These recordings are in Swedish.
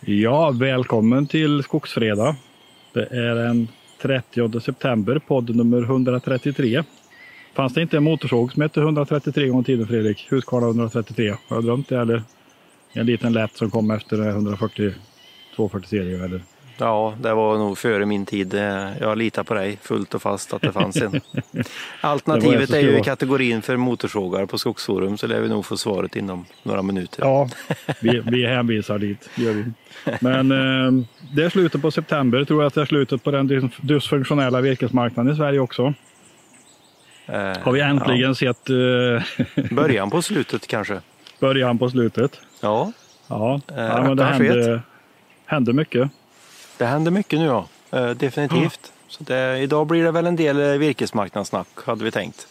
Ja, välkommen till Skogsfredag. Det är den 30 september, podd nummer 133. Fanns det inte en motorsåg som hette 133 gånger tiden Fredrik? Husqvarna 133. Har jag drömt det eller? En liten lätt som kom efter 140 240-serien. eller? Ja, det var nog före min tid. Jag litar på dig fullt och fast att det fanns en. Alternativet är ju i kategorin för motorsågar på Skogsforum så lär vi nog få svaret inom några minuter. Ja, vi, vi hänvisar dit. Gör vi. Men eh, det är slutet på september. Tror jag att det är slutet på den dysfunktionella virkesmarknaden i Sverige också. Eh, Har vi äntligen ja. sett... Eh, Början på slutet kanske? Början på slutet. Ja. Ja, eh, ja men det hände, hände mycket. Det händer mycket nu ja, eh, definitivt. Ja. Så det, idag blir det väl en del eh, virkesmarknadssnack hade vi tänkt.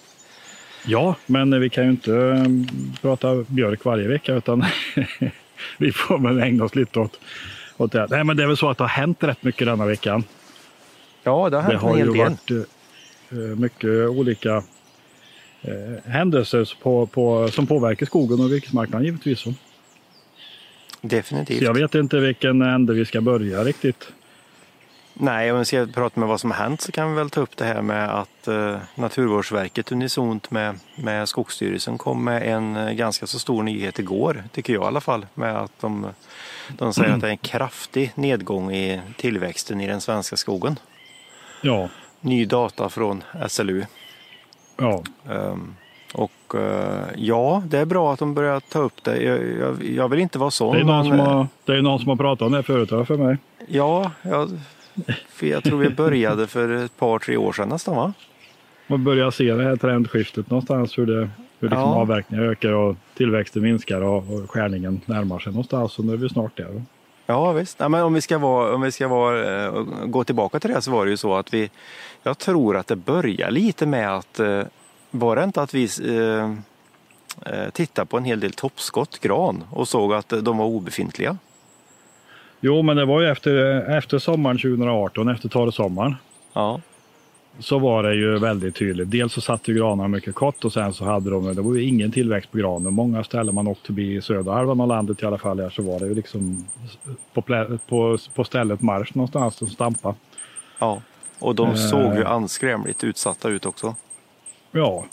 Ja, men vi kan ju inte eh, prata björk varje vecka utan vi får väl ägna oss lite åt, åt det. Nej, men det är väl så att det har hänt rätt mycket denna veckan. Ja, det har hänt det har en hel del. varit mycket olika händelser på, på, som påverkar skogen och virkesmarknaden givetvis. Definitivt. Så jag vet inte vilken ände vi ska börja riktigt. Nej, om vi ska prata med vad som har hänt så kan vi väl ta upp det här med att eh, Naturvårdsverket unisont med, med Skogsstyrelsen kom med en eh, ganska så stor nyhet igår, tycker jag i alla fall, med att de, de säger mm. att det är en kraftig nedgång i tillväxten i den svenska skogen. Ja. Ny data från SLU. Ja. Um, och uh, ja, det är bra att de börjar ta upp det. Jag, jag, jag vill inte vara sån. Det är, någon men, som har, det är någon som har pratat om det förut för mig. Ja, jag, jag tror vi började för ett par, tre år sedan nästan va? Man börjar se det här trendskiftet någonstans hur, det, hur liksom ja. avverkningar ökar och tillväxten minskar och, och skärningen närmar sig någonstans. Så nu är vi snart där. Ja visst, ja, men om vi ska, vara, om vi ska vara, uh, gå tillbaka till det så var det ju så att vi, jag tror att det börjar lite med att uh, var det inte att vi eh, eh, tittade på en hel del toppskott gran och såg att de var obefintliga? Jo, men det var ju efter, efter sommaren 2018, efter torrsommaren. Ja. Så var det ju väldigt tydligt. Dels så satt ju granarna mycket kort och sen så hade de, det var ju ingen tillväxt på granen. Många ställen man åkte förbi i södra halvan av landet i alla fall här så var det ju liksom på, på, på stället marsch någonstans som stampa. Ja, och de såg ju eh. anskrämligt utsatta ut också ja,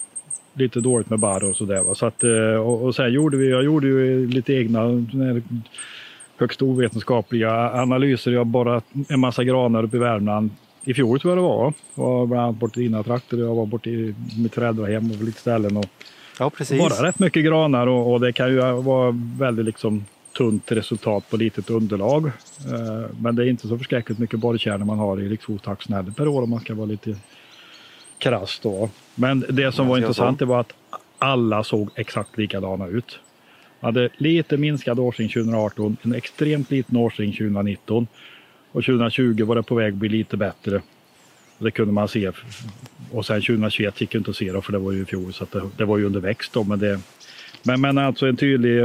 lite dåligt med barr och sådär. Så att, eh, och, och sen gjorde vi, jag gjorde ju lite egna högst ovetenskapliga analyser. Jag borrat en massa granar uppe i Värmland i fjol tror jag det var. Jag var bland annat borta i dina trakter. Jag var borta i mitt föräldrahem och på lite ställen. Och ja, precis. Bara rätt mycket granar och, och, det kan ju vara väldigt liksom tunt resultat på litet underlag. Eh, men det är inte så förskräckligt mycket borrkärnor man har i riksfotsaxeln heller per år om man ska vara lite krasst då. Men det som var intressant det var att alla såg exakt likadana ut. Hade lite minskad årsring 2018, en extremt liten årsring 2019 och 2020 var det på väg att bli lite bättre. Det kunde man se. Och sen 2021 gick inte att se då, för det var ju i fjol så det, det, var ju under växt då. Men, det, men, men alltså en tydlig,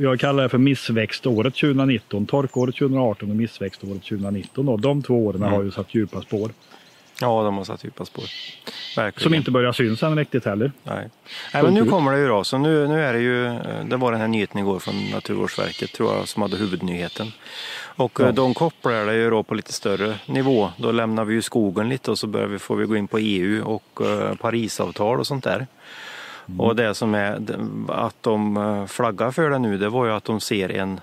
jag kallar det för missväxtåret 2019, torkåret 2018 och missväxtåret 2019. Då. De två åren mm. har ju satt djupa spår. Ja, de har satt djupa spår. Verkligen. Som inte börjar syns än riktigt heller. Nej. Nej, men nu kommer det ju då. Så nu, nu är det ju, det var den här nyheten igår från Naturvårdsverket tror jag som hade huvudnyheten. Och ja. Eh, de kopplar det ju då på lite större nivå. Då lämnar vi ju skogen lite och så börjar vi, får vi gå in på EU och uh, Parisavtal och sånt där. Mm. Och det som är att de eh, flaggar för det nu det var ju att de ser en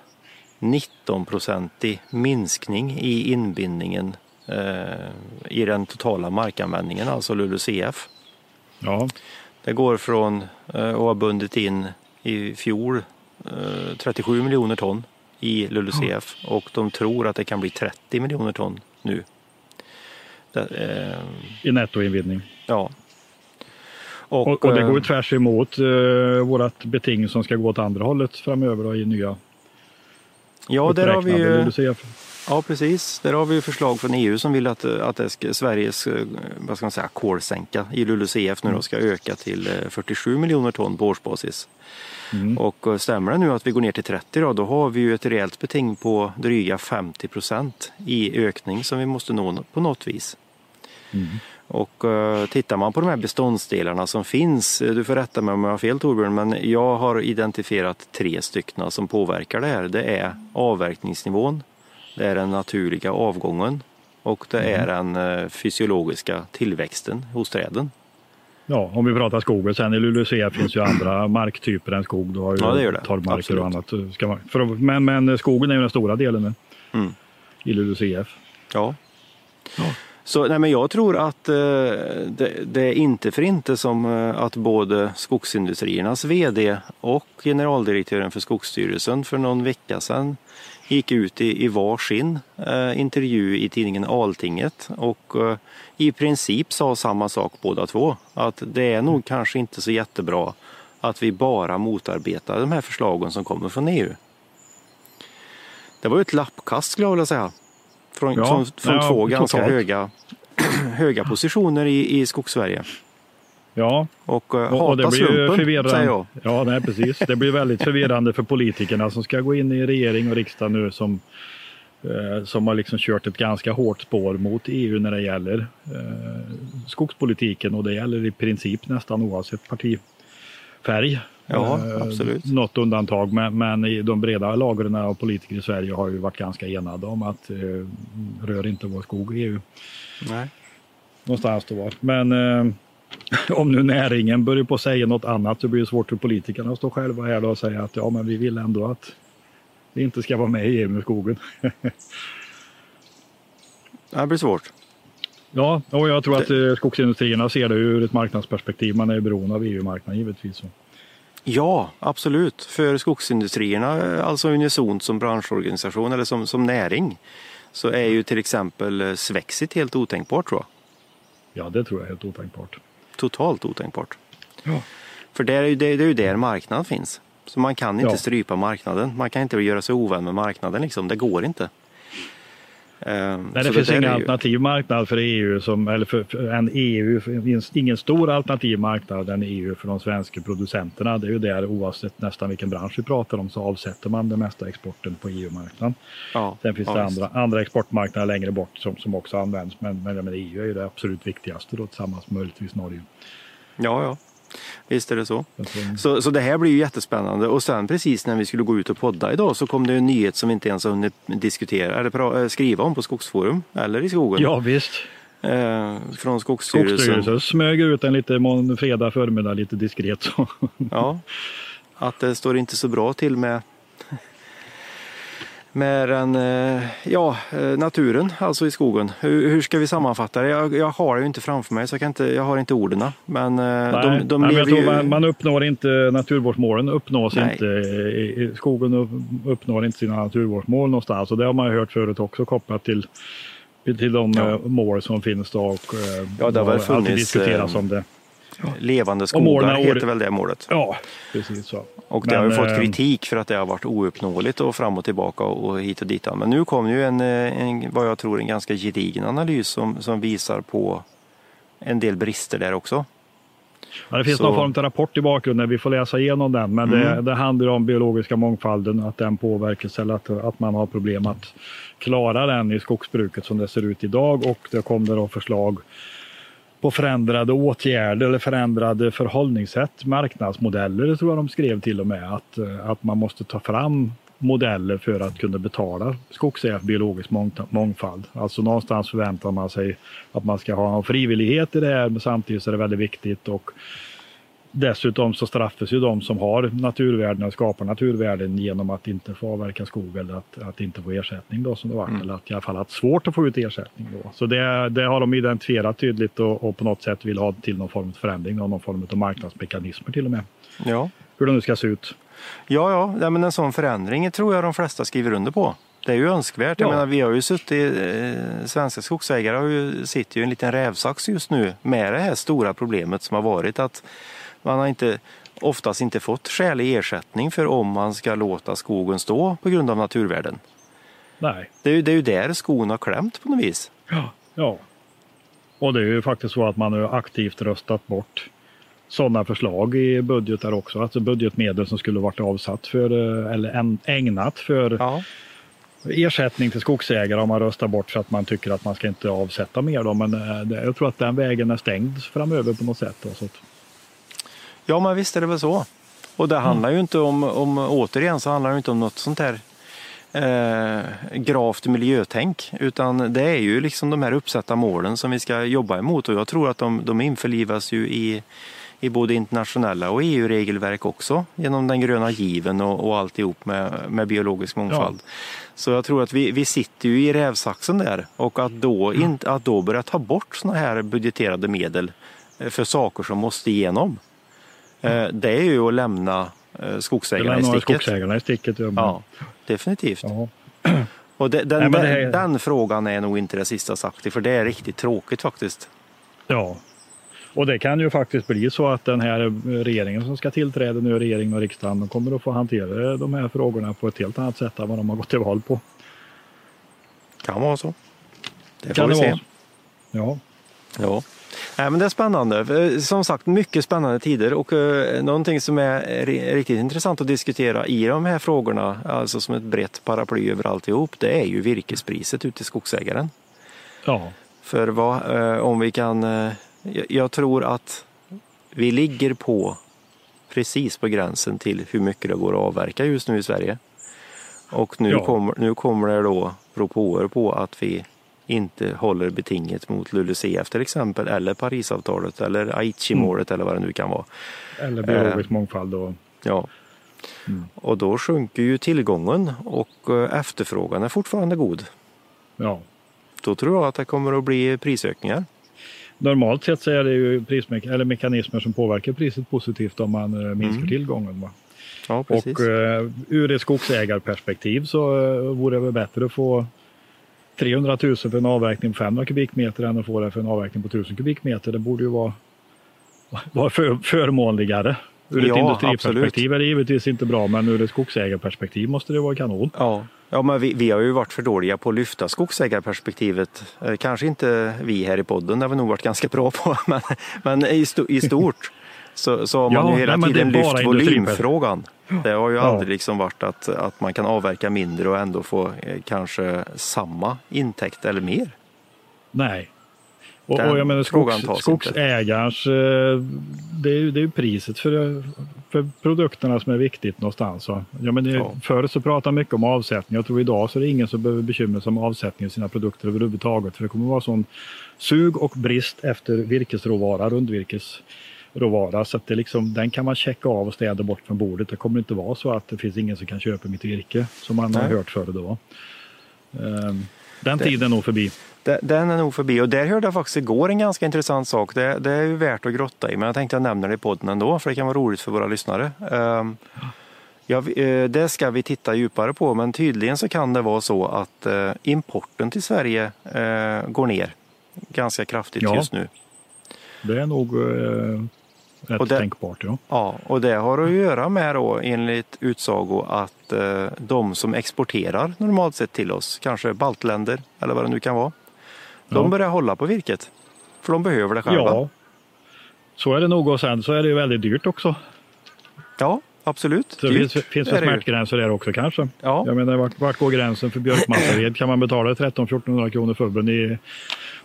19-procentig minskning i inbindningen Eh, i den totala markanvändningen, alltså LULUCF. Ja. Det går från eh, att ha bundit in i fjol 37 eh, miljoner ton i LULUCF och de tror att det kan bli 30 miljoner ton nu. Det, I nettoinvindning? Ja. Och, och, och, det går ju tvärs emot uh, vårt beting som ska gå åt andra hållet framöver då, i nya Ja, där har vi ju... LULUCF. Ja, precis. Där har vi förslag från EU som vill att, att ska, Sveriges eh, vad ska man säga, kolsänka i LULUCF nu då ska öka till 47 eh, miljoner ton på årsbasis. Mm. Och eh, stämmer det nu att vi går ner till 30 då, då har vi ju ett rejält beting på dryga 50 procent i ökning som vi måste nå på något vis. Mm. Och uh, tittar man på de här beståndsdelarna som finns, du får rätta mig om jag har fel Torbjörn, men jag har identifierat tre stycken som påverkar det här. Det är avverkningsnivån, det är den naturliga avgången och det mm. är den uh, fysiologiska tillväxten hos träden. Ja, om vi pratar skogen. Sen i LULUCF finns ju andra marktyper än skog. Du har ju ja, det gör det. torvmarker Absolut. och annat. Ska man, för, men, men skogen är ju den stora delen mm. i LULUCF. Ja. ja. Så nej, men jag tror att eh, det, det, är inte för inte som eh, att både Skogsindustriernas VD och generaldirektören för Skogsstyrelsen för någon vecka sedan gick ut i, i varsin eh, intervju i tidningen Altinget och eh, i princip sa samma sak båda två. Att det är nog kanske inte så jättebra att vi bara motarbetar de här förslagen som kommer från EU. Det var ju ett lappkast skulle jag vilja säga. Från, ja, från, från ja, två ganska höga, höga positioner i, i Skogssverige. Ja, och, uh, och, och det blir slumpen, förvirrande. säger jag. Ja, nej, precis. Det blir väldigt förvirrande för politikerna som ska gå in i regering och riksdag nu som, eh, som har liksom kört ett ganska hårt spår mot EU när det gäller eh, skogspolitiken och det gäller i princip nästan oavsett partifärg. Ja, absolut. Något undantag, men, men i de breda lagren av politiker i Sverige har ju varit ganska enade om att rör inte vår skog i EU. Nej. Någonstans då. Men om nu näringen börjar på säga något annat så blir det svårt för politikerna att stå själva här och säga att ja, men vi vill ändå att vi inte ska vara med i EU med skogen. det blir svårt. Ja, och jag tror att det... Eh, skogsindustrierna ser det ur ett marknadsperspektiv. Man är beroende av EU-marknaden givetvis. Ja, absolut. För skogsindustrierna, alltså unisont som branschorganisation eller som, som näring, så är ju till exempel eh, Svexit helt otänkbart tror jag. Ja, det tror jag är helt otänkbart totalt otänkbart. Ja. För det är, ju, det, är ju där marknaden finns. Så man kan inte ja. strypa marknaden. Man kan inte göra sig ovän med marknaden. Liksom. Det går inte. Ehm, Nej, det finns ingen alternativ marknad för EU, som, eller för, för en EU, ingen stor alternativ marknad än EU för de svenska producenterna. Det är ju där oavsett nästan vilken bransch vi pratar om så avsätter man den mesta exporten på EU-marknaden. Ja, Sen finns ja, det andra, andra exportmarknader längre bort som, som också används men, men, men EU är ju det absolut viktigaste då tillsammans möjligtvis Norge. Ja, ja. Visst är det så. så. Så det här blir ju jättespännande och sen precis när vi skulle gå ut och podda idag så kom det en nyhet som vi inte ens har hunnit diskutera eller eh, skriva om på Skogsforum eller i skogen. Ja visst. Eh, från Skogsstyrelsen. Skogsstyrelsen smög ut en lite fredag förmiddag lite diskret. Ja, att det står inte så bra till med med den, eh, ja, eh, naturen, alltså i skogen. Hur, hur ska vi sammanfatta det? Jag, jag, har det ju inte framför mig så jag, kan inte, jag har inte orden. Men eh, Nej, de, de Nej, lever ju... Man, man, uppnår inte naturvårdsmålen, uppnås Nej. inte, skogen uppnår inte sina naturvårdsmål någonstans. Och det har man ju hört förut också kopplat till till de ja. mål som finns då och ja, det har väl funnits, diskuteras om det. Levande skogar heter väl det målet? Ja, precis så. Och det Men, har ju fått eh, kritik för att det har varit ouppnåeligt och fram och tillbaka och hit och dit. Men nu kom ju en, eh, en vad jag tror en ganska gedigen analys som, som visar på en del brister där också. Ja, det finns så... någon form av rapport i bakgrunden, vi får läsa igenom den. Men mm. det, det, handlar om biologiska mångfalden, att den påverkas eller att, att man har problem att klara den i skogsbruket som det ser ut idag. Och det kommer då förslag på förändrade åtgärder eller förändrade förhållningssätt, marknadsmodeller tror jag de skrev till och med, att, eh, att man måste ta fram modeller för att kunna betala skogsägare biologisk mångfald. Alltså någonstans förväntar man sig att man ska ha en frivillighet i det här men samtidigt är det väldigt viktigt och Dessutom så straffas ju de som har naturvärden och skapar naturvärden genom att inte få avverka skog eller att, att inte få ersättning då som det var. Mm. Eller att i alla fall haft svårt att få ut ersättning då. Så det, det har de identifierat tydligt och, och, på något sätt vill ha till någon form av förändring någon form av marknadsmekanismer till och med. Ja. Hur det nu ska se ut. Ja, ja, ja men en sån förändring tror jag de flesta skriver under på. Det är ju önskvärt. Ja. Jag menar, vi har ju suttit, eh, svenska skogsägare har ju, sitter ju i en liten rävsax just nu med det här stora problemet som har varit att man har inte, oftast inte fått skälig ersättning för om man ska låta skogen stå på grund av naturvärden. Nej. Det är ju, det är ju där skon har klämt på något vis. Ja, ja. Och det är ju faktiskt så att man har aktivt röstat bort sådana förslag i budgetar också. Alltså budgetmedel som skulle varit avsatt för, eller ägnat för ja. ersättning till skogsägare om man röstar bort för att man tycker att man ska inte avsätta mer. Då. Men eh, jag tror att den vägen är stängd framöver på något sätt. Då, så. Ja, men visst är det väl så. Och det handlar ju inte om, om, återigen så handlar det inte om något sånt här eh, gravt miljötänk, utan det är ju liksom de här uppsatta målen som vi ska jobba emot och jag tror att de, de införlivas ju i, i både internationella och EU-regelverk också genom den gröna given och, och alltihop med, med biologisk mångfald. Ja. Så jag tror att vi, vi sitter ju i rävsaxen där och att då, in, att då börja ta bort sådana här budgeterade medel eh, för saker som måste igenom. Eh, det är ju att lämna eh, skogsägarna i sticket. skogsägarna i sticket. Ja, ja definitivt. Ja. Och det, den, Nej, det... den, den, frågan är nog inte det sista sagt för det är riktigt tråkigt faktiskt. Ja, och det kan ju faktiskt bli så att den här regeringen som ska tillträda nu, regeringen och riksdagen, kommer att få hantera de här frågorna på ett helt annat sätt än vad de har gått till val på. Kan vara så. Det får kan vi se. Vara. Ja. ja. Nej, men det är spännande. Som sagt, mycket spännande tider och uh, någonting som är riktigt intressant att diskutera i de här frågorna, alltså som ett brett paraply över alltihop, det är ju virkespriset ute i skogsägaren. Ja. För vad, uh, om vi kan uh, jag tror att vi ligger på precis på gränsen till hur mycket det går att avverka just nu i Sverige. Och nu, ja. kommer, nu kommer det då propåer på att vi inte håller betinget mot LULUCF till exempel eller Parisavtalet eller Aichi-målet mm. eller vad det nu kan vara. Eller biologisk eh, mångfald. Och... Ja. Mm. Och då sjunker ju tillgången och eh, efterfrågan är fortfarande god. Ja. Då tror jag att det kommer att bli prisökningar normalt sett så är det ju prismek eller mekanismer som påverkar priset positivt om man eh, minskar mm. tillgången. Va? Ja, och uh, ur ett skogsägarperspektiv så uh, vore det väl bättre att få 300 000 för en avverkning på 500 kubikmeter än att få det för en avverkning på 1000 kubikmeter. Det borde ju vara, vara för, förmånligare. Ur ett ja, industriperspektiv absolut. är det givetvis inte bra, men ur ett skogsägarperspektiv måste det vara kanon. Ja, Ja, men vi, vi, har ju varit för dåliga på att lyfta skogsägarperspektivet. Eh, kanske inte vi här i podden, det har vi nog varit ganska bra på, men, men i, sto, i stort så, så har man ja, ju hela nej, tiden lyft volymfrågan. Det har ju ja. aldrig liksom varit att, att man kan avverka mindre och ändå få eh, kanske samma intäkt eller mer. Nej, och, och jag menar skogs, skogsägarens, eh, det är, ju, det är priset för, för produkterna som är viktigt någonstans. Ja, men det, ja. Förr så pratade man mycket om avsättning. Jag tror idag så är det ingen som behöver bekymra sig om avsättning av sina produkter överhuvudtaget. För det kommer vara sån sug och brist efter virkesråvara, rundvirkesråvara. Så det liksom, den kan man checka av och städa bort från bordet. Det kommer inte vara så att det finns ingen som kan köpa mitt virke som man Nej. har hört förr då. Ehm, den det... tiden är nog förbi. Den är nog förbi och där hörde jag faktiskt igår en ganska intressant sak. Det, det är ju värt att grotta i men jag tänkte jag nämner det i podden ändå för det kan vara roligt för våra lyssnare. Um, ja, eh, det ska vi titta djupare på men tydligen så kan det vara så att uh, importen till Sverige uh, går ner ganska kraftigt ja, just nu. Det är nog uh, rätt och det, tänkbart. Ja. ja, och det har att göra med då enligt utsago att uh, de som exporterar normalt sett till oss, kanske baltländer eller vad det nu kan vara, de ja. börjar hålla på virket. För de behöver det själva. Ja, så är det nog och sen så är det ju väldigt dyrt också. Ja, absolut. Så det finns, finns det smärtgränser där också kanske. Ja. Jag menar, vart, vart går gränsen för björkmassaved? Kan man betala 1300-1400 kronor för i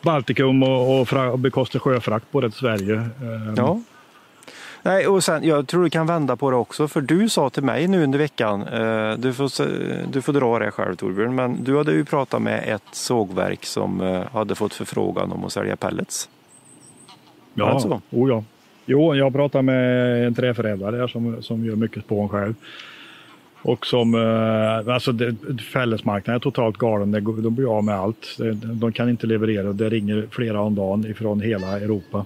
Baltikum och, och, fra, och bekosta sjöfrakt på det till Sverige? Ehm. Ja. Nej, och sen, jag tror du kan vända på det också, för du sa till mig nu under veckan, eh, du, får, du får dra det själv Torbjörn, men du hade ju pratat med ett sågverk som eh, hade fått förfrågan om att sälja pellets. Ja, alltså. oh ja. Jo, jag pratade med en träförädlare som, som gör mycket spån själv. Och som, eh, alltså fällesmarknaden är totalt galen. De blir av med allt. De kan inte leverera. Det ringer flera om dagen ifrån hela Europa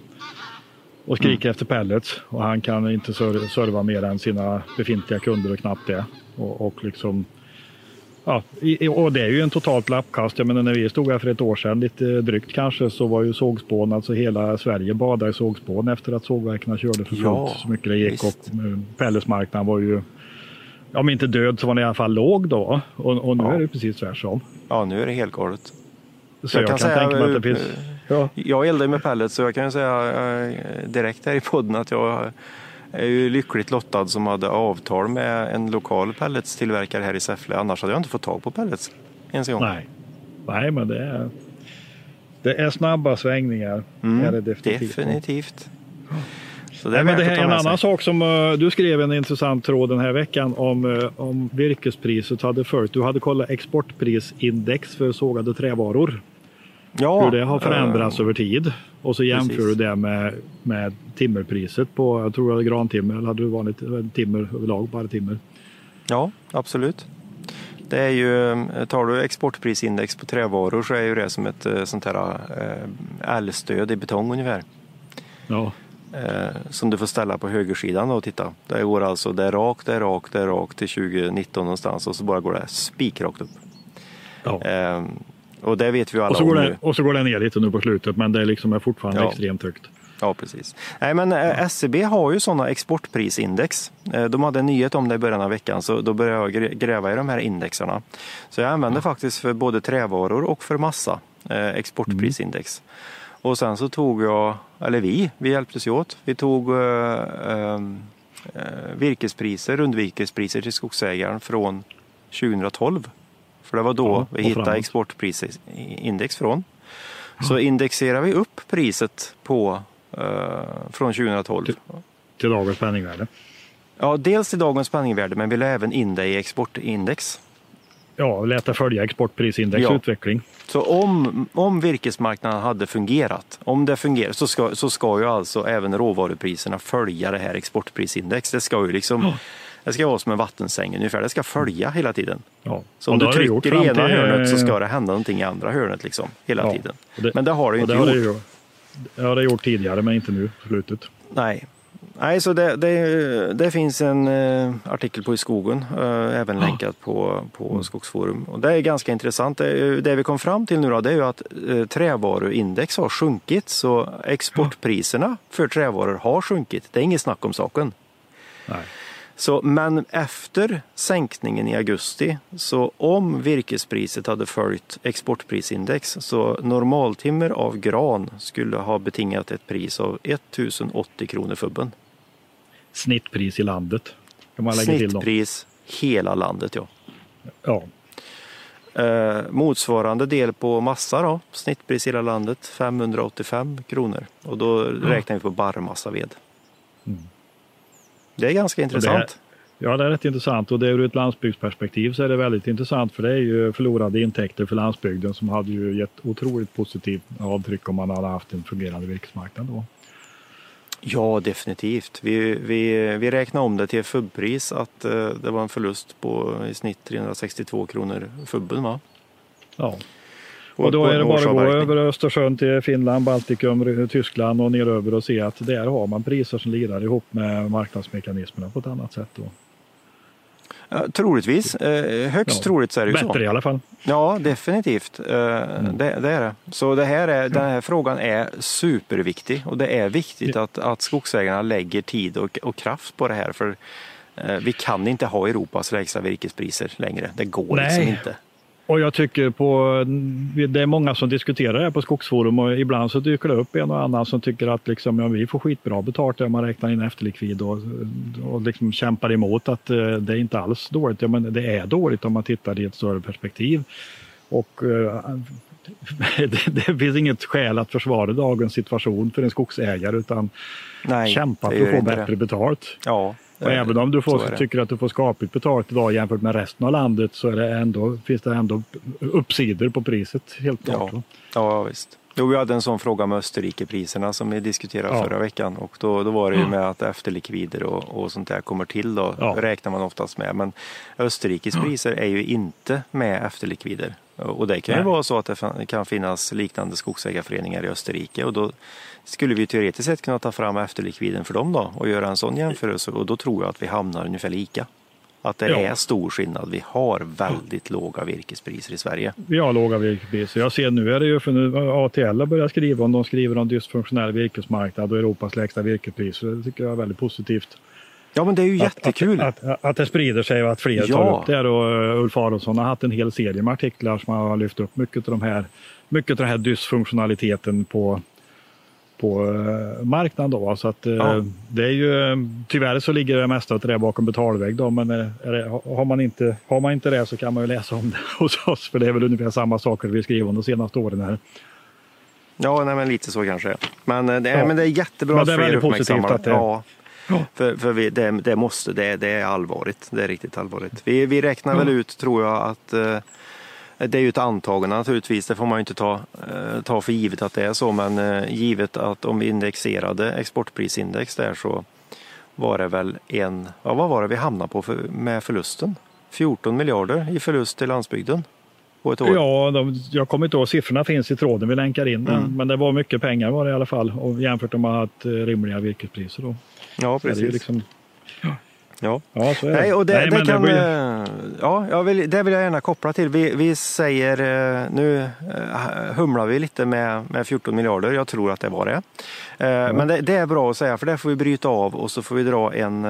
och skriker mm. efter pellets och han kan inte serva mer än sina befintliga kunder och knappt det. Och, och liksom, ja, och det är ju en totalt lappkast. Jag menar när vi stod här för ett år sedan, lite drygt kanske, så var ju sågspån, alltså hela Sverige badade i sågspån efter att sågverken körde för fullt ja, så mycket det gick. Visst. Och eh, pelletsmarknaden var ju, om inte död så var den i alla fall låg då. Och, och nu ja. är det precis tvärtom. Ja, nu är det helt galet. Så jag, jag kan, kan tänka mig att det finns Ja. Jag eldar med pellets så jag kan säga eh, direkt här i podden att jag är ju lyckligt lottad som hade avtal med en lokal pelletstillverkare här i Säffle. Annars hade jag inte fått tag på pellets. ens en gång. Nej, Nej men det är, det är snabba svängningar. Mm, är det definitivt. definitivt. Så det är, Nej, men det här är en annan sak som uh, du skrev en intressant tråd den här veckan om, uh, om virkespriset hade följt. Du hade kollat exportprisindex för sågade trävaror. Ja, hur det har förändrats eh, över tid. Och så jämför precis. du det med, med timmerpriset på, jag tror det grantimmer eller hade du vanligt timmer överlag, bara timmer? Ja, absolut. Det är ju, eh, tar du exportprisindex på trävaror så är ju det som ett eh, sånt här L-stöd i betong ungefär. Ja, som du får ställa på högersidan och titta. Det går alltså, det är rakt, det är rakt, det är rakt till 2019 någonstans och så bara går det spikrakt upp. ja. Eh, och det vet vi alla Och så, om går nu. det, och så går det ner lite nu på slutet men det är liksom är fortfarande Ja. extremt högt. Ja, precis. Nej, men eh, SCB har ju sådana exportprisindex. Eh, De hade en nyhet om det i början av veckan, så då började jag grä- gräva i de här indexarna. Så jag använder faktiskt för både trävaror och för massa eh, exportprisindex. Och sen så tog jag, eller vi, vi hjälptes ju åt. Vi tog eh, eh, eh, virkespriser, rundvirkespriser till skogsägaren från 2012. För det var då Ja, vi hittade framåt. exportprisindex från. Så indexerar vi upp priset på eh, från 2012. Till dagens penningvärde. Ja, dels till dagens penningvärde men vi la även in det i exportindex. Ja, lät det följa exportprisindex Ja. utveckling. Så om, om virkesmarknaden hade fungerat, om det fungerar, så ska, så ska ju alltså även råvarupriserna följa det här exportprisindex. Det ska ju liksom, det ska vara som en vattensäng ungefär, det ska följa hela tiden. Ja. Så om du trycker i ena till- hörnet så ska det hända någonting i andra hörnet liksom, hela Ja, tiden. det- Men det har det ju inte det gjort. det, ju, det har det gjort tidigare men inte nu på slutet. Nej. Nej, så det, det, det finns en eh, artikel på i skogen, eh, även länkat på, på Skogsforum. Och det är ganska intressant. Det, vi kom fram till nu då, det är ju att eh, trävaruindex har sjunkit. Så exportpriserna för trävaror har sjunkit. Det är inget snack om saken. Nej. Så, men efter sänkningen i augusti, så om virkespriset hade följt exportprisindex så normaltimmer av gran skulle ha betingat ett pris av 1080 kronor fubben. Snittpris i landet. Kan man lägga till. Snittpris hela landet ja. Ja. Eh, motsvarande del på massa då, snittpris i hela landet 585 kronor. Och då räknar vi på barrmassaved. Mm. Det är ganska intressant. Ja, det är rätt intressant och det ur ett landsbygdsperspektiv så är det väldigt intressant för det är ju förlorade intäkter för landsbygden som hade ju gett otroligt positivt avtryck om man hade haft en fungerande virkesmarknad då. Ja, definitivt. Vi, vi, vi räknar om det till fubbpris att eh, det var en förlust på i snitt 362 kronor fubben. Va? Ja. Och då är det bara att gå över Östersjön till Finland, Baltikum, Tyskland och ner över och se att där har man priser som lirar ihop med marknadsmekanismerna på ett annat sätt. Då. Ja, troligtvis. Eh, högst Ja. troligt så är det ju så. Bättre i alla fall. Ja, definitivt. Eh, Mm. det, det är det. Så det här är, den här frågan är superviktig och det är viktigt att, att skogsägarna lägger tid och, och kraft på det här. För eh, vi kan inte ha Europas lägsta virkespriser längre. Det går liksom Nej. inte. Och jag tycker på, det är många som diskuterar det här på Skogsforum och ibland så dyker det upp en och annan som tycker att liksom, ja, vi får skitbra betalt där man räknar in efterlikvid och, och liksom kämpar emot att eh, det är inte alls dåligt. Ja, men det är dåligt om man tittar i ett större perspektiv. Och eh, det, det finns inget skäl att försvara dagens situation för en skogsägare utan Nej, kämpa för att få bättre det. betalt. Ja, Och även om du får, tycker att du får skapligt betalt idag jämfört med resten av landet så är det ändå, finns det ändå uppsidor på priset helt klart. Ja, ja visst. Jo, vi hade en sån fråga med Österrikepriserna som vi diskuterade Ja. förra veckan och då, då var det ju med att efterlikvider och, och sånt där kommer till då Ja. räknar man oftast med. Men Österrikes priser är ju inte med efterlikvider. Och det kan ju Nej. vara så att det kan finnas liknande skogsägarföreningar i Österrike och då skulle vi teoretiskt sett kunna ta fram efterlikviden för dem då och göra en sån jämförelse och då tror jag att vi hamnar ungefär lika. Att det Ja. är stor skillnad. Vi har väldigt låga virkespriser i Sverige. Vi har låga virkespriser. Jag ser nu är det ju för nu ATL har börjat skriva om, de skriver om dysfunktionell virkesmarknad och Europas lägsta virkespriser. Det tycker jag är väldigt positivt. Ja men det är ju jättekul. Att, att, att det sprider sig och att fler tar Ja. upp det. här. Och uh, Ulf Aronsson har haft en hel serie med artiklar som har lyft upp mycket av de här, mycket av den här dysfunktionaliteten på på eh, marknaden. Då. Så att, ja. det är ju, tyvärr så ligger det mesta av det bakom betalvägg. Då, men det, har, man inte, har man inte det så kan man ju läsa om det hos oss. För det är väl ungefär samma saker vi skriver om de senaste åren. här. Ja, nej, men lite så kanske. Men det är, ja. men det är jättebra men det är väldigt positivt att det... Ja. Ja. För, för vi, det, det, måste, det, det är allvarligt. Det är riktigt allvarligt. Vi, vi räknar väl ut, tror jag, att eh, det är ju ett antagande naturligtvis, det får man ju inte ta, eh, ta för givet att det är så, men eh, givet att om vi indexerade exportprisindex där så var det väl en, ja, vad var det vi hamnade på för, med förlusten? 14 miljarder i förlust till landsbygden på ett år. Ja, de, jag kommer inte ihåg, siffrorna finns i tråden, vi länkar in den, mm. men det var mycket pengar var det i alla fall och jämfört med att eh, rimliga virkespriser då. Ja, precis. Liksom, Ja, ja så är det. Nej, och det, Nej, det kan, det blir... Eh, ja, jag vill, det vill jag gärna koppla till. Vi, vi säger, eh, nu eh, humlar vi lite med, med 14 miljarder, jag tror att det var det. Mm. Men det, det, är bra att säga, för det får vi bryta av och så får vi dra en,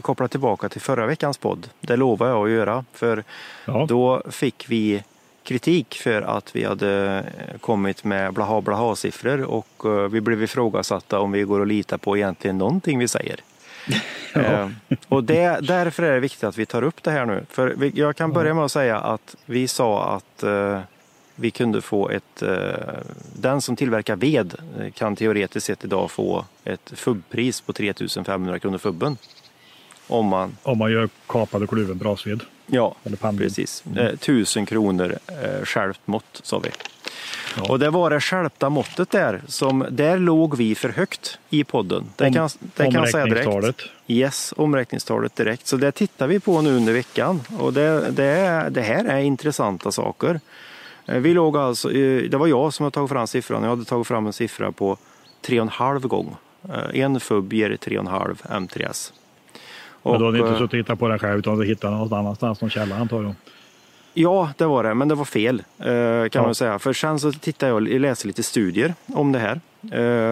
koppla tillbaka till förra veckans podd. Det lovar jag att göra, för ja. då fick vi kritik för att vi hade kommit med blaha blaha siffror och vi blev ifrågasatta om vi går att lita på egentligen någonting vi säger. Ja. Eh, och det, därför är det viktigt att vi tar upp det här nu. För jag kan börja med att säga att vi sa att eh, vi kunde få ett... eh, den som tillverkar ved eh, kan teoretiskt sett idag få ett FUB-pris på 3500 kronor FUBen. Om man, om man gör kapad och kluven brasved. Ja, precis. Mm. 1000 kronor eh, skärpt mått sa vi. Ja. Och det var det skärpta måttet där, som där låg vi för högt i podden. Det Om, kan, det kan jag säga direkt. Yes, omräkningstalet direkt. Så det tittar vi på nu under veckan och det, det, det här är intressanta saker. Eh, vi låg alltså, det var jag som hade tagit fram siffran. Jag hade tagit fram en siffra på 3,5 gång. Eh, en FUB ger 3,5 M3S. Och, Men då har ni inte eh, suttit och tittat på den själv utan du hittade någon annanstans, någon källa antar jag? Ja, det var det, men det var fel kan ja. man säga. För sen så tittade jag och läste lite studier om det här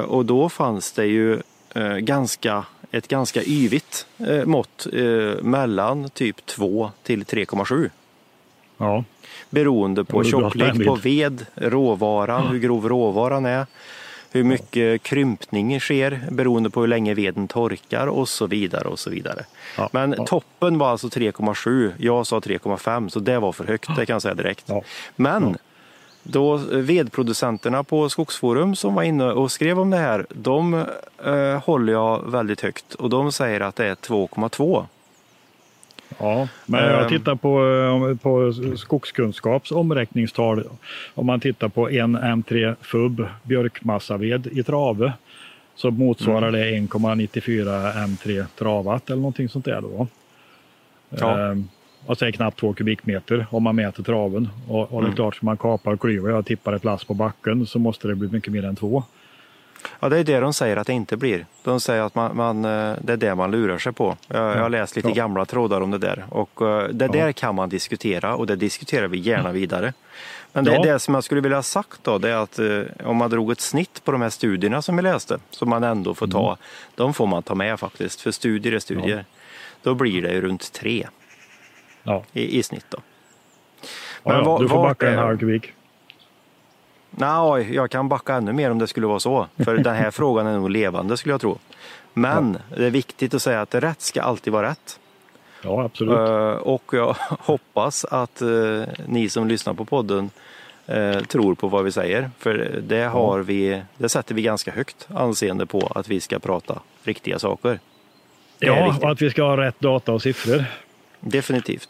och då fanns det ju ganska ett ganska yvigt eh, mått eh, mellan typ 2 till 3,7. Ja. Beroende på tjocklek på ved, råvaran, ja. hur grov råvaran är, hur mycket krympning sker beroende på hur länge veden torkar och så vidare. och så vidare. Ja. Men toppen var alltså 3,7, jag sa 3,5 så det var för högt, det kan jag säga direkt. Men då vedproducenterna på Skogsforum som var inne och skrev om det här, de eh, håller jag väldigt högt och de säger att det är 2,2. Ja, men jag ehm. tittar på, eh, på skogskunskaps omräkningstal. Om man tittar på en M3 FUB björkmassaved i trave så motsvarar mm. det 1,94 M3 travat eller någonting sånt där. Då. Ja. Ehm, och säger knappt två kubikmeter om man mäter traven. Och, och det är mm. klart, ska man kapar och klyver och tippar ett lass på backen så måste det bli mycket mer än två. Ja, det är det de säger att det inte blir. De säger att man, man eh, det är det man lurar sig på. Jag, jag har läst lite ja. gamla trådar om det där och eh, det där kan man diskutera och det diskuterar vi gärna vidare. Men det, ja. det som jag skulle vilja ha sagt då, det är att eh, om man drog ett snitt på de här studierna som vi läste, som man ändå får ta, mm. de får man ta med faktiskt, för studier är studier. Ja. Då blir det runt tre ja. i, i snitt. Då. Men ja, var, du får backa en halv kubik. Nej, jag kan backa ännu mer om det skulle vara så. För den här frågan är nog levande skulle jag tro. Men ja. det är viktigt att säga att rätt ska alltid vara rätt. Ja, absolut. Uh, och jag hoppas att uh, ni som lyssnar på podden uh, tror på vad vi säger. För det, har vi, det sätter vi ganska högt anseende på att vi ska prata riktiga saker. ja, och att vi ska ha rätt data och siffror. Definitivt.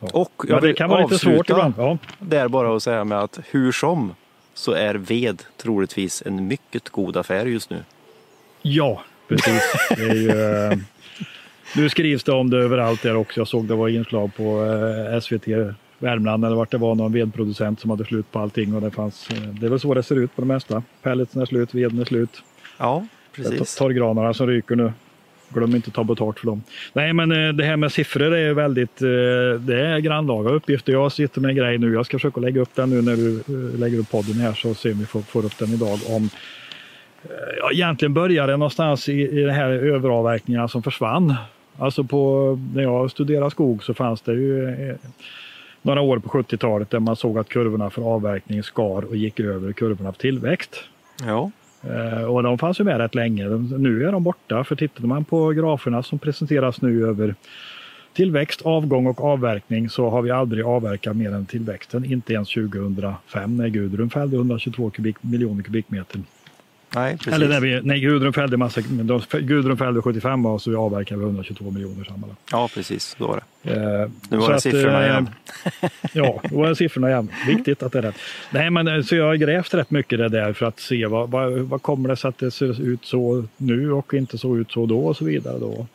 Ja. Och jag Men det kan vara lite svårt ibland. Ja. Där bara att säga med att hur som så är ved troligtvis en mycket god affär just nu. Ja, precis. Ju, eh, nu skrivs det om det överallt där också. Jag såg det var inslag på eh, SVT Värmland eller vart det var någon vedproducent som hade slut på allting och det fanns. Eh, det är väl så det ser ut på det mesta. Pelletsen är slut, veden är slut. Ja, precis. Torrgranarna som ryker nu. Glöm inte att ta betalt för dem. Nej, men eh, det här med siffror är väldigt, eh, det är grannlaga uppgifter. Jag sitter med en grej nu. Jag ska försöka lägga upp den nu när du eh, lägger upp podden här så ser vi får, får upp den idag. Om, ja, egentligen började det någonstans i, i de här överavverkningarna som försvann. Alltså på, när jag studerade skog så fanns det ju några år på 70-talet där man såg att kurvorna för avverkning skar och gick över kurvorna för tillväxt. Ja. Eh, och de fanns ju med rätt länge. Nu är de borta, för tittar man på graferna som presenteras nu över tillväxt, avgång och avverkning så har vi aldrig avverkat mer än tillväxten. Inte ens 2005 när Gudrun fällde 122 kubik, miljoner kubikmeter. Nej, precis. Eller när, vi, när Gudrun fällde massa, Gudrun fällde 75 och så vi avverkade 122 miljoner sammanlagt. Ja, precis. Då var det. Eh, nu var det siffrorna igen. ja, då var det siffrorna igen. Viktigt att det är rätt. Nej, men eh, så jag har grävt rätt mycket det där för att se vad, vad, vad kommer det sig att det ser ut så nu och inte så ut så då och så vidare. Då.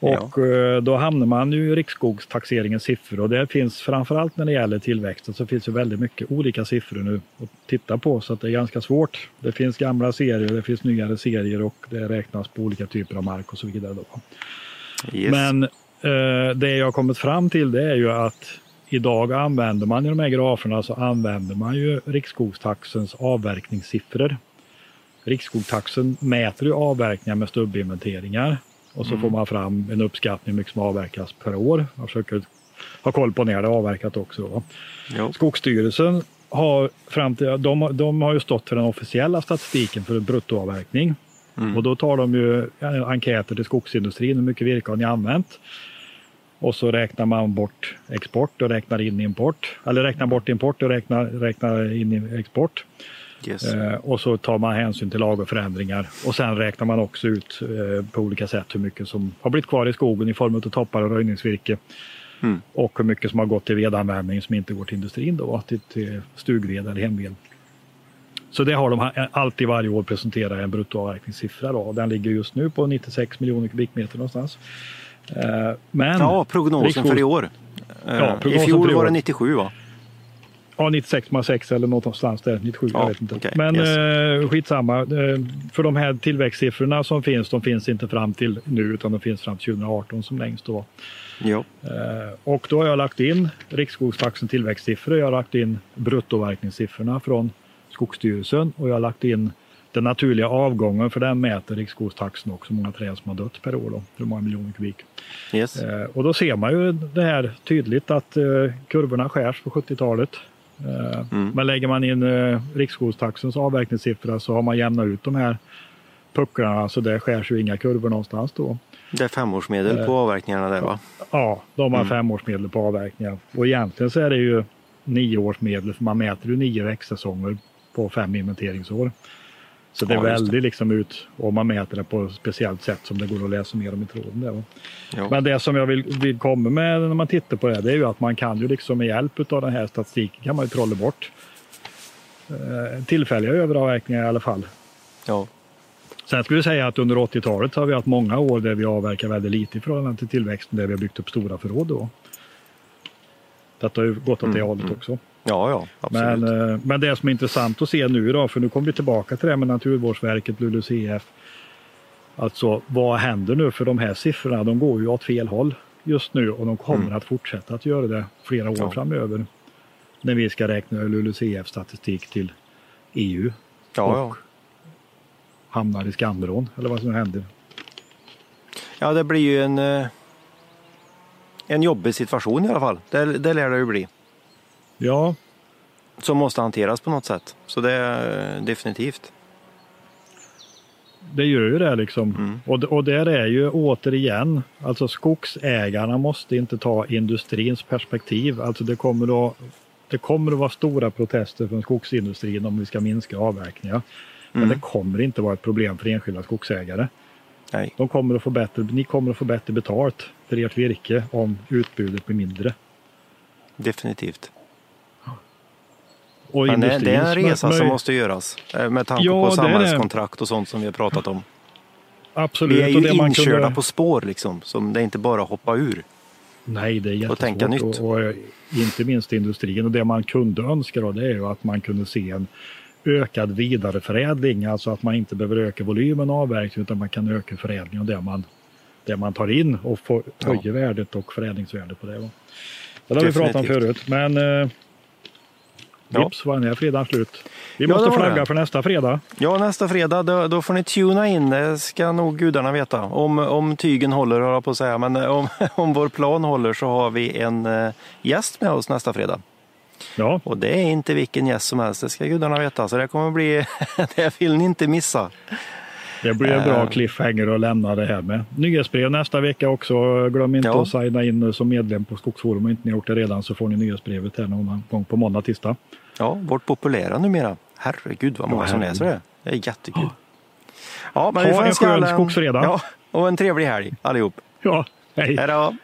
Och ja. Eh, då hamnar man ju i riksskogstaxeringens siffror och det finns framförallt när det gäller tillväxten så finns det väldigt mycket olika siffror nu att titta på så att det är ganska svårt. Det finns gamla serier, det finns nyare serier och det räknas på olika typer av mark och så vidare. Då. Yes. Men eh, det jag kommit fram till det är ju att idag använder man i de här graferna så använder man ju riksskogstaxens avverkningssiffror. Riksskogstaxen mäter ju avverkningar med stubbinventeringar och så mm. får man fram en uppskattning hur mycket som avverkas per år. Man försöker ha koll på när det är avverkat också. Skogsstyrelsen har, fram till, de, de, har ju stått för den officiella statistiken för bruttoavverkning. Mm. Och då tar de ju enkäter till skogsindustrin, hur mycket virke har ni använt? Och så räknar man bort export och räknar in import. Eller räknar bort import och räknar, räknar in export. Yes. Eh, och så tar man hänsyn till lagerförändringar och sen räknar man också ut eh, på olika sätt hur mycket som har blivit kvar i skogen i form av toppar och röjningsvirke. Mm. Och hur mycket som har gått till vedanvändning som inte går till industrin då, till, till stugved eller hemved. Så det har de alltid varje år presenterat en bruttoavverkningssiffra då. Den ligger just nu på 96 miljoner kubikmeter någonstans. Eh, men ja, prognosen för i år. Ja, I fjol var det 97 va? Ja, 96,6 eller någonstans där. 97, ja, jag vet inte. Okay, Men yes. eh, skitsamma. Eh, för de här tillväxtsiffrorna som finns, de finns inte fram till nu utan de finns fram till 2018 som längst då. Jo. Eh, och då har jag lagt in Riksskogstaxen tillväxtsiffror. Jag har lagt in bruttoverkningssiffrorna från Skogsstyrelsen och jag har lagt in den naturliga avgången för den mäter Riksskogstaxen också, hur många träd som har dött per år, då, hur många miljoner kubik. Yes. Eh, och då ser man ju det här tydligt att eh, kurvorna skärs på 70-talet. Eh, mm. Men lägger man in eh, riksskogstaxens avverkningssiffra så har man jämnat ut de här pucklarna så det skärs ju inga kurvor någonstans då. Det är femårsmedel på eh, avverkningarna där va? Ja, de har mm. femårsmedel på avverkningar. Och egentligen så är det ju nioårsmedel för man mäter ju nio växtsäsonger på fem inventeringsår. Så det är ja, väldigt liksom ut om man mäter det på ett speciellt sätt som det går att läsa mer om i tråden. Där. Men det som jag vill, vill komma med när man tittar på det, det är ju att man kan ju liksom med hjälp av den här statistiken kan man ju trolla bort eh, tillfälliga överavverkningar i alla fall. Ja. Sen skulle jag säga att under 80-talet har vi haft många år där vi avverkar väldigt lite i förhållande till tillväxten, där vi har byggt upp stora förråd. Då. Detta har ju gått åt det mm, hållet mm. också. Ja, ja, absolut. Men, eh, men det som är intressant att se nu då, för nu kommer vi tillbaka till det med Naturvårdsverket, LULUCF. Alltså vad händer nu för de här siffrorna? De går ju åt fel håll just nu och de kommer mm. att fortsätta att göra det flera år ja. framöver. När vi ska räkna LULUCF statistik till EU. Ja, och ja. hamnar i skamvrån eller vad som händer. Ja, det blir ju en, eh, en jobbig situation i alla fall. Det, det lär det ju bli. Ja. Som måste hanteras på något sätt. Så det är definitivt. Det gör ju det liksom. Mm. Och, och där är ju återigen, alltså skogsägarna måste inte ta industrins perspektiv. Alltså det kommer att, det kommer att vara stora protester från skogsindustrin om vi ska minska avverkningar. Men mm. det kommer inte vara ett problem för enskilda skogsägare. Nej. De kommer att få bättre, ni kommer att få bättre betalt för ert virke om utbudet blir mindre. Definitivt. Och Men det, det är en resa som måste göras eh, med tanke ja, på samhällskontrakt och sånt som vi har pratat om. Absolut. Vi är ju inkörda kunde... på spår liksom, som det är inte bara att hoppa ur. Nej, det är jättesvårt. Och tänka nytt. Och, och, eh, inte minst industrin. Och det man kunde önska då, det är ju att man kunde se en ökad vidareförädling. Alltså att man inte behöver öka volymen avverkning utan man kan öka förädlingen och det man, det man tar in och få, höja ja. värdet och förädlingsvärdet på det. Det har vi pratat om förut. Men eh, Ja. Vips var den här fredagen slut. Vi ja, måste flagga för nästa fredag. Ja, nästa fredag då, då, får ni tuna in, det ska nog gudarna veta. Om, om tygen håller, höll på att säga, men om, om vår plan håller så har vi en uh, gäst med oss nästa fredag. Ja. Och det är inte vilken gäst som helst, det ska gudarna veta. Så det kommer bli, det vill ni inte missa. Det blir en bra uh, cliffhanger att lämna det här med. Nyhetsbrev nästa vecka också. Glöm inte ja. att signa in som medlem på Skogsforum om inte ni gjort det redan så får ni nyhetsbrevet här någon gång på måndag, tisdag. Ja, vårt populära numera. Herregud vad många som läser det. Det är jättekul. Ja, men ha vi får en skön skogsfredag. Ja, och en trevlig helg allihop. Ja, hej. Hej då.